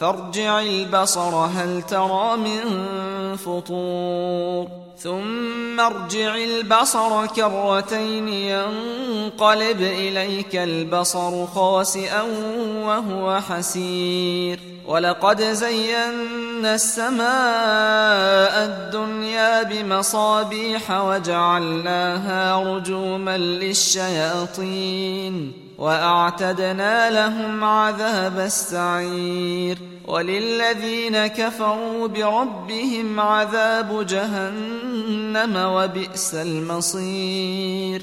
فارجع البصر هل ترى من فطور؟ ثم ارجع البصر كرتين ينقلب إليك البصر خاسئا وهو حسير. ولقد زينا السماء الدنيا بمصابيح وجعلناها رجوما للشياطين. وأعتدنا لهم عذاب السعير وللذين كفروا بربهم عذاب جهنم وبئس المصير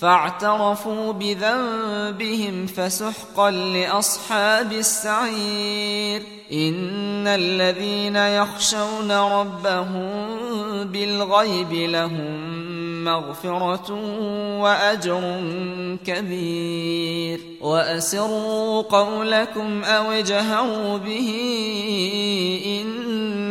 فاعترفوا بذنبهم فسحقا لأصحاب السعير. إن الذين يخشون ربهم بالغيب لهم مغفرة وأجر كبير. وأسروا قولكم أو اجهروا به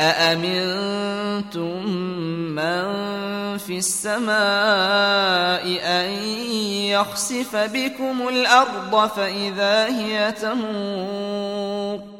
أأمنتم من في السماء أن يخسف بكم الأرض فإذا هي تمور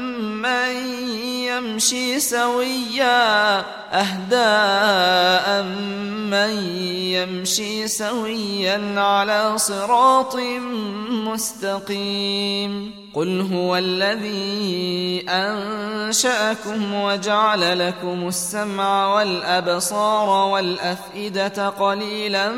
يمشي سويا أهداء من يمشي سويا على صراط مستقيم قل هو الذي أنشأكم وجعل لكم السمع والأبصار والأفئدة قليلا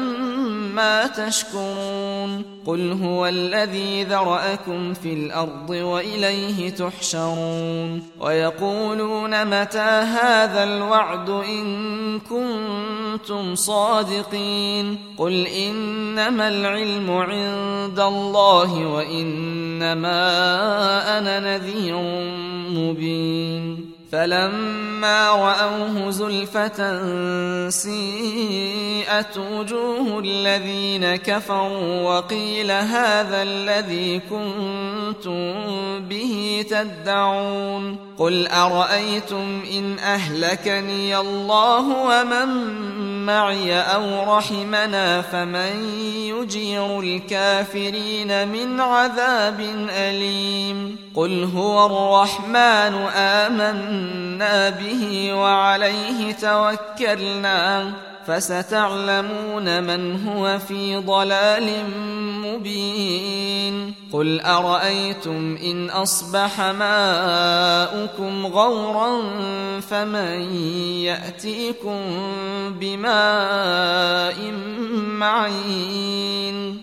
ما تشكرون قل هو الذي ذرأكم في الأرض وإليه تحشرون ويقولون متى هذا الوعد إن كنتم صادقين قل إنما العلم عند الله وإنما أنا نذير مبين فلما رأوه زلفة سيئت وجوه الذين كفروا وقيل هذا الذي كنتم به تدعون قل أرأيتم إن أهلكني الله ومن معي أو رحمنا فمن يجير الكافرين من عذاب أليم قل هو الرحمن آمنا به وعليه توكلنا فستعلمون من هو في ضلال مبين. قل أرأيتم إن أصبح ماؤكم غورا فمن يأتيكم بماء معين؟